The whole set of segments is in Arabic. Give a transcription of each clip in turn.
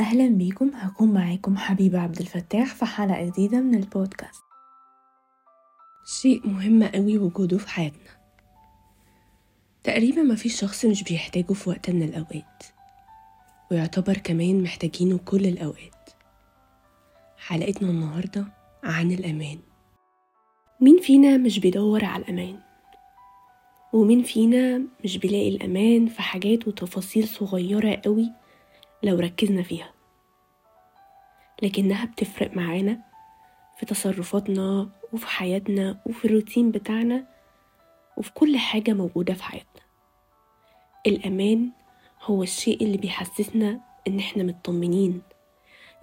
أهلا بيكم هكون معاكم حبيبة عبد الفتاح في حلقة جديدة من البودكاست. شيء مهم قوي وجوده في حياتنا. تقريبا مفيش شخص مش بيحتاجه في وقت من الأوقات ويعتبر كمان محتاجينه كل الأوقات. حلقتنا النهاردة عن الأمان. مين فينا مش بيدور على الأمان؟ ومين فينا مش بيلاقي الأمان في حاجات وتفاصيل صغيرة قوي لو ركزنا فيها. لكنها بتفرق معانا في تصرفاتنا وفي حياتنا وفي الروتين بتاعنا وفي كل حاجة موجودة في حياتنا. الأمان هو الشيء اللي بيحسسنا إن إحنا مطمنين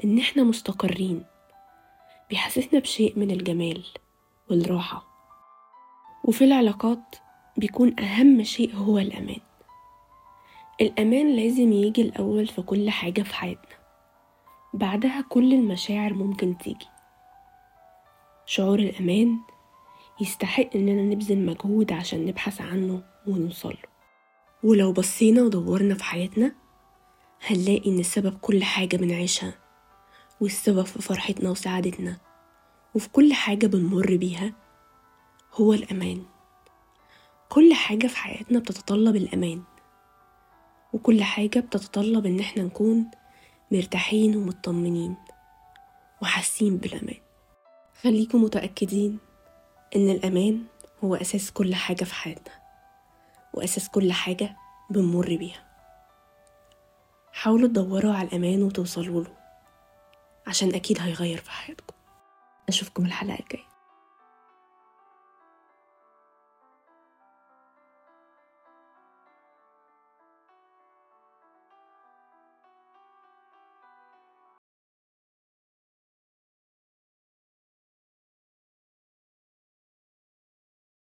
إن إحنا مستقرين. بيحسسنا بشيء من الجمال والراحة. وفي العلاقات بيكون أهم شيء هو الأمان. الأمان لازم يجي الأول في كل حاجة في حياتنا. بعدها كل المشاعر ممكن تيجي. شعور الأمان يستحق إننا نبذل مجهود عشان نبحث عنه ونوصله ولو بصينا ودورنا في حياتنا هنلاقي إن السبب كل حاجة بنعيشها والسبب في فرحتنا وسعادتنا وفي كل حاجة بنمر بيها هو الأمان. كل حاجة في حياتنا بتتطلب الأمان. وكل حاجة بتتطلب إن إحنا نكون مرتاحين ومطمنين وحاسين بالأمان. خليكم متأكدين إن الأمان هو أساس كل حاجة في حياتنا وأساس كل حاجة بنمر بيها. حاولوا تدوروا على الأمان وتوصلوا له عشان أكيد هيغير في حياتكم. أشوفكم الحلقة الجاية.